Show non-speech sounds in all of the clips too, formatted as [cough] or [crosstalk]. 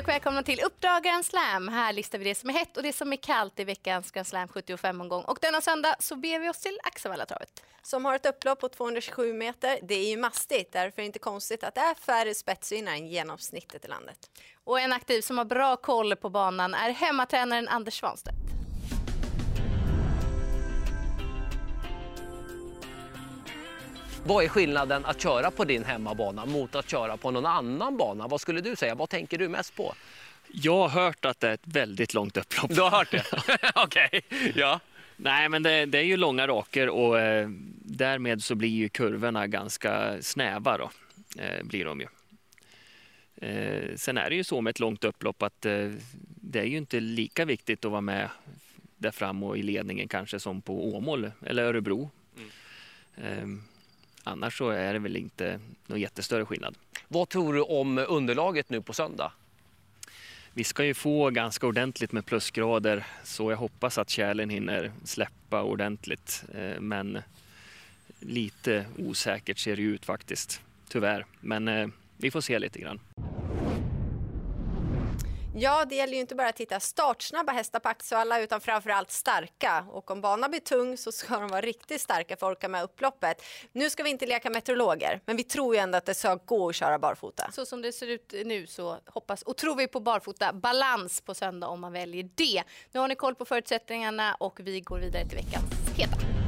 Och välkomna till Uppdrag Grand Slam. Här listar vi det som är hett och det som är kallt i veckans Grand Slam 75-omgång. Och denna söndag så ber vi oss till Axevallatravet. Som har ett upplopp på 227 meter. Det är ju mastigt, därför är det inte konstigt att det är färre spetsvinnare än genomsnittet i landet. Och en aktiv som har bra koll på banan är hemmatränaren Anders Svanstedt. Vad är skillnaden att köra på din hemmabana mot att köra på någon annan bana? Vad skulle du säga? Vad tänker du mest på? Jag har hört att det är ett väldigt långt upplopp. Du har hört det? [laughs] [laughs] Okej, ja. Nej, men det, det, är ju långa raker och eh, därmed så blir ju kurvorna ganska snäva då. Eh, blir de ju. Eh, sen är det ju så med ett långt upplopp att eh, det är ju inte lika viktigt att vara med där fram och i ledningen kanske som på Åmål eller Örebro. Mm. Annars så är det väl inte någon jättestörre skillnad. Vad tror du om underlaget nu på söndag? Vi ska ju få ganska ordentligt med plusgrader så jag hoppas att kärlen hinner släppa ordentligt. Eh, men lite osäkert ser det ut faktiskt, tyvärr. Men eh, vi får se lite grann. Ja, det gäller ju inte bara att hitta startsnabba hästar på Axevalla utan framförallt starka. Och om banan blir tung så ska de vara riktigt starka för att orka med upploppet. Nu ska vi inte leka meteorologer, men vi tror ju ändå att det ska gå att köra barfota. Så som det ser ut nu så hoppas och tror vi på barfota balans på söndag om man väljer det. Nu har ni koll på förutsättningarna och vi går vidare till veckans heta.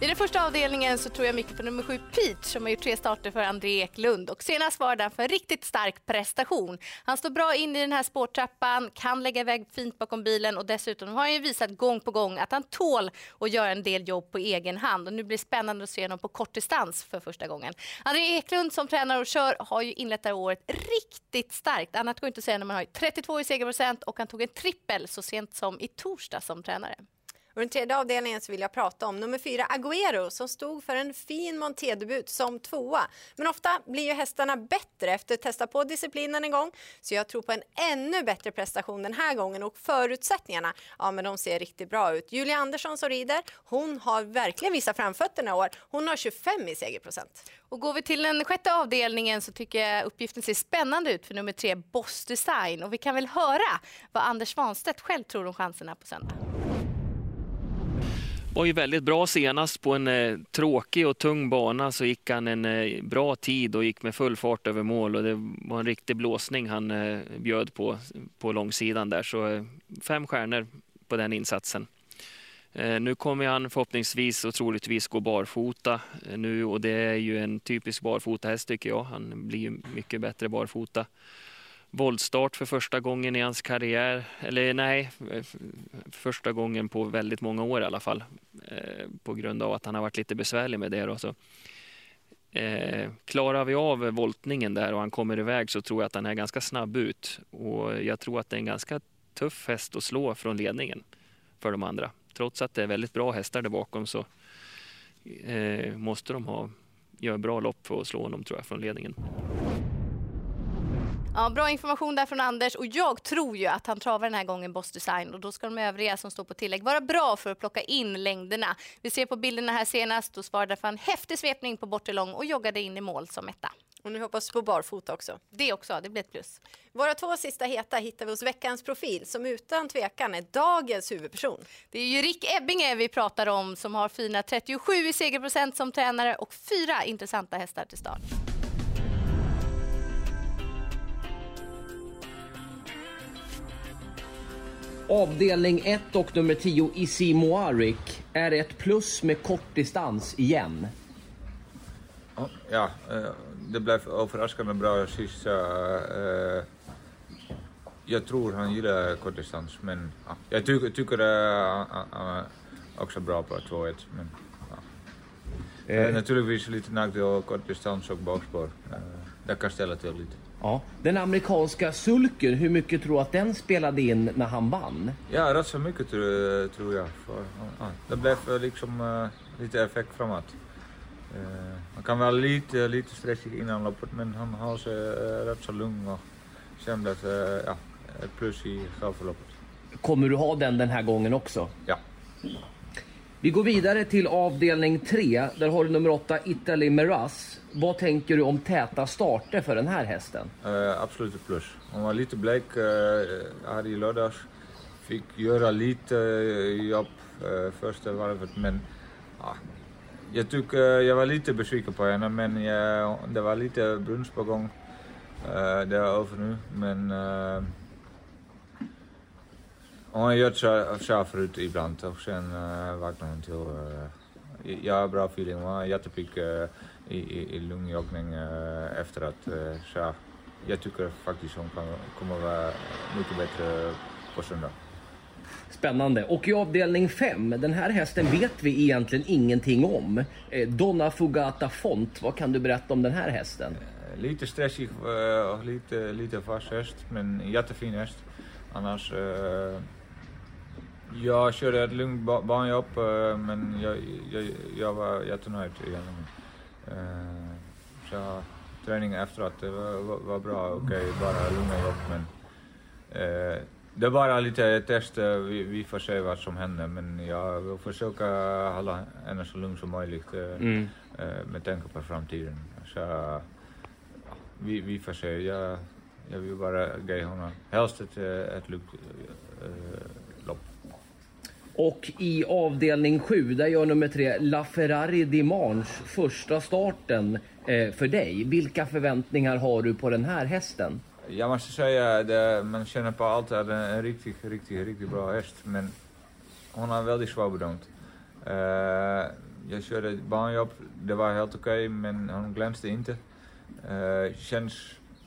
I den första avdelningen så tror jag mycket på nummer sju Peach som har gjort tre starter för André Eklund och senast var den för en riktigt stark prestation. Han står bra in i den här spårtrappan, kan lägga iväg fint bakom bilen och dessutom har han ju visat gång på gång att han tål att göra en del jobb på egen hand och nu blir det spännande att se honom på kort distans för första gången. André Eklund som tränar och kör har ju inlett det här året riktigt starkt. Annat går inte att säga när man har 32 i segerprocent och han tog en trippel så sent som i torsdag som tränare. Och den tredje avdelningen så vill jag prata om nummer fyra Agüero som stod för en fin montédebut som tvåa. Men ofta blir ju hästarna bättre efter att testa på disciplinen en gång. Så jag tror på en ännu bättre prestation den här gången och förutsättningarna, ja men de ser riktigt bra ut. Julia Andersson som rider, hon har verkligen visat framfötterna i år. Hon har 25 i segerprocent. Och går vi till den sjätte avdelningen så tycker jag uppgiften ser spännande ut för nummer tre Boss Design. Och vi kan väl höra vad Anders Svanstedt själv tror om chanserna på söndag var ju väldigt bra. Senast på en eh, tråkig och tung bana så gick han en eh, bra tid och gick med full fart över mål. Och det var en riktig blåsning han eh, bjöd på på långsidan där. Så eh, fem stjärnor på den insatsen. Eh, nu kommer han förhoppningsvis och troligtvis gå barfota eh, nu. Och det är ju en typisk barfota häst tycker jag. Han blir ju mycket bättre barfota våldstart för första gången i hans karriär. Eller nej, första gången på väldigt många år i alla fall. Eh, på grund av att han har varit lite besvärlig med det. Då, så. Eh, klarar vi av voltningen där och han kommer iväg så tror jag att han är ganska snabb ut. Och jag tror att det är en ganska tuff häst att slå från ledningen för de andra. Trots att det är väldigt bra hästar där bakom så eh, måste de ha, göra bra lopp för att slå honom tror jag från ledningen. Ja, bra information där från Anders och jag tror ju att han travar den här gången Boss Design och då ska de övriga som står på tillägg vara bra för att plocka in längderna. Vi ser på bilderna här senast, då svarade för en häftig svepning på bortre lång och joggade in i mål som etta. Och nu hoppas på barfota också. Det också, det blir ett plus. Våra två sista heta hittar vi hos veckans profil som utan tvekan är dagens huvudperson. Det är ju Rick Ebbinge vi pratar om som har fina 37 i segerprocent som tränare och fyra intressanta hästar till start. Avdelning 1 och nummer 10 Isi Moarik är ett plus med kortdistans igen. Ja, eh, det blev överraskande bra sist. Eh, jag tror han gillar kortdistans, men ja, jag tycker, tycker han är också bra på 2-1. Men, ja. Eh. Naturligtvis lite nackdel kortdistans och bakspår. Det kan ställa till lite. Ja. Den amerikanska sulken, hur mycket tror du att den spelade in när han vann? Ja, rätt så mycket tror, tror jag. För, ja, det blev liksom uh, lite effekt framåt. Uh, han kan vara lite, lite stressig innan loppet men han har sig uh, rätt så lugn och kände att uh, ja, ett plus i självförloppet. Kommer du ha den den här gången också? Ja. Vi går vidare till avdelning 3. Där har du nummer 8 Italy Meras. Vad tänker du om täta starter för den här hästen? Uh, absolut plus. Hon var lite blek uh, här i lördags. Fick göra lite uh, jobb uh, första varvet men uh, jag tycker jag var lite besviken på henne men jag, det var lite brunst på gång. Uh, det är över nu men hon har gjort så, så förut ibland och sen uh, vaknade hon till. Uh, jag har bra feeling, hon var jättepigg uh, i, i, i lungjoggning uh, efter att uh, så jag tycker faktiskt hon kan, kommer vara mycket bättre på söndag. Spännande. Och i avdelning 5, den här hästen vet vi egentligen ingenting om. Eh, Donna Fugata Font, vad kan du berätta om den här hästen? Lite stressig och lite, lite fast häst, men jättefin häst. Annars, jag körde ett lugnt banjobb, men jag, jag, jag var jättenöjd igenom. så träningen efteråt det var, var, var bra, okej, okay, bara lugna jobb, men det är bara lite test, vi, vi får se vad som händer men jag vill försöka hålla henne så lugn som möjligt mm. med tanke på framtiden. Så, vi, vi får se. Jag, jag vill bara ge honom helst ett, ett lugnt äh. Och i avdelning 7, där gör nummer 3 LaFerrari Dimanche första starten eh, för dig. Vilka förväntningar har du på den här hästen? Jag måste säga att eh, man känner på allt att det är en riktigt, riktigt, riktigt bra häst. Men hon har väldigt svårbedömt. Uh, jag körde banjobb, det var helt okej, okay, men hon glänste inte. Uh, känns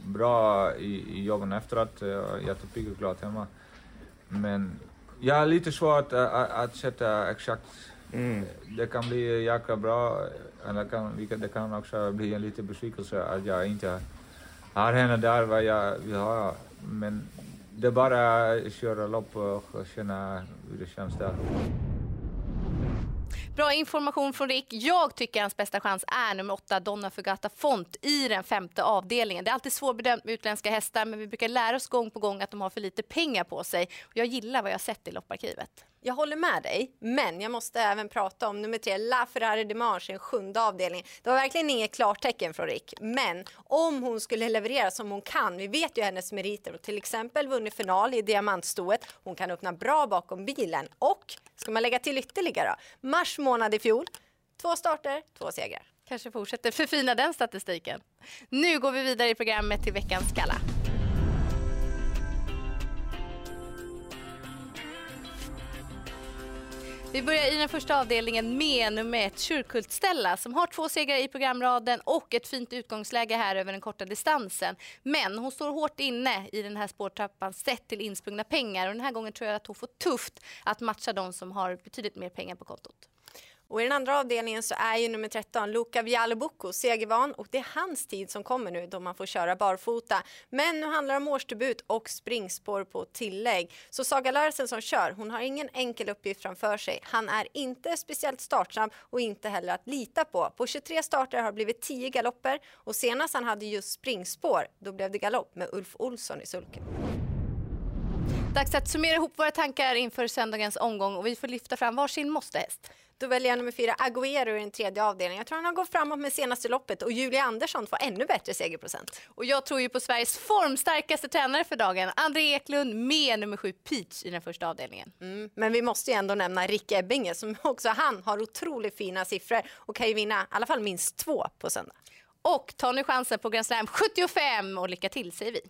bra i, i jobben efteråt, uh, jättepigg och glad hemma. Men har lite svårt att, att, att sätta exakt. Mm. Det kan bli jäkla bra, och det kan, det kan också bli en liten besvikelse att jag inte har henne där vad jag vill ha. Men det är bara att köra lopp och känna hur det känns där. Bra information från Rick. Jag tycker hans bästa chans är nummer åtta, Donna Fugata Font i den femte avdelningen. Det är alltid svårbedömt med utländska hästar, men vi brukar lära oss gång på gång att de har för lite pengar på sig. Och jag gillar vad jag sett i lopparkivet. Jag håller med dig, men jag måste även prata om nummer tre, La Ferrari Dimanche, en sjunde avdelning. Det var verkligen inget klartecken från Rick, men om hon skulle leverera som hon kan, vi vet ju hennes meriter och till exempel vunnit final i diamantstoet, hon kan öppna bra bakom bilen och, ska man lägga till ytterligare, mars månad i fjol, två starter, två segrar. Kanske fortsätter förfina den statistiken. Nu går vi vidare i programmet till veckans skalla. Vi börjar i den första avdelningen med nummer ett, Kyrkultställa, som har två segrar i programraden och ett fint utgångsläge här över den korta distansen. Men hon står hårt inne i den här spårtrappan sett till insprungna pengar och den här gången tror jag att hon får tufft att matcha de som har betydligt mer pengar på kontot. Och i den andra avdelningen så är ju nummer 13 Luca Vialobocco segervan och det är hans tid som kommer nu då man får köra barfota. Men nu handlar det om årsdebut och springspår på tillägg. Så Saga Larsen som kör, hon har ingen enkel uppgift framför sig. Han är inte speciellt startsam och inte heller att lita på. På 23 starter har det blivit 10 galopper och senast han hade just springspår, då blev det galopp med Ulf Olsson i sulken. Dags att summera ihop våra tankar inför söndagens omgång och vi får lyfta fram varsin måstehäst. Då väljer jag nummer fyra, Agüero i den tredje avdelningen. Jag tror han har gått framåt med senaste loppet och Julia Andersson får ännu bättre segerprocent. Och jag tror ju på Sveriges formstarkaste tränare för dagen, André Eklund med nummer sju, Peach i den första avdelningen. Mm, men vi måste ju ändå nämna Rick Ebbinge som också han har otroligt fina siffror och kan ju vinna i alla fall minst två på söndag. Och ta nu chansen på Grand Slam 75 och lycka till säger vi.